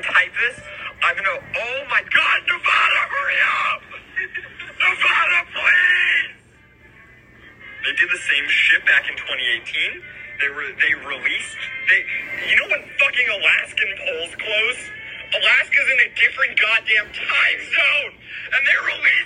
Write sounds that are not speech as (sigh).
fucking type this. I'm gonna. Oh my god, Nevada, hurry up! (laughs) Nevada, please! They did the same shit back in 2018. They were they released they you know when fucking Alaskan polls close? Alaska's in a different goddamn time zone, and they released.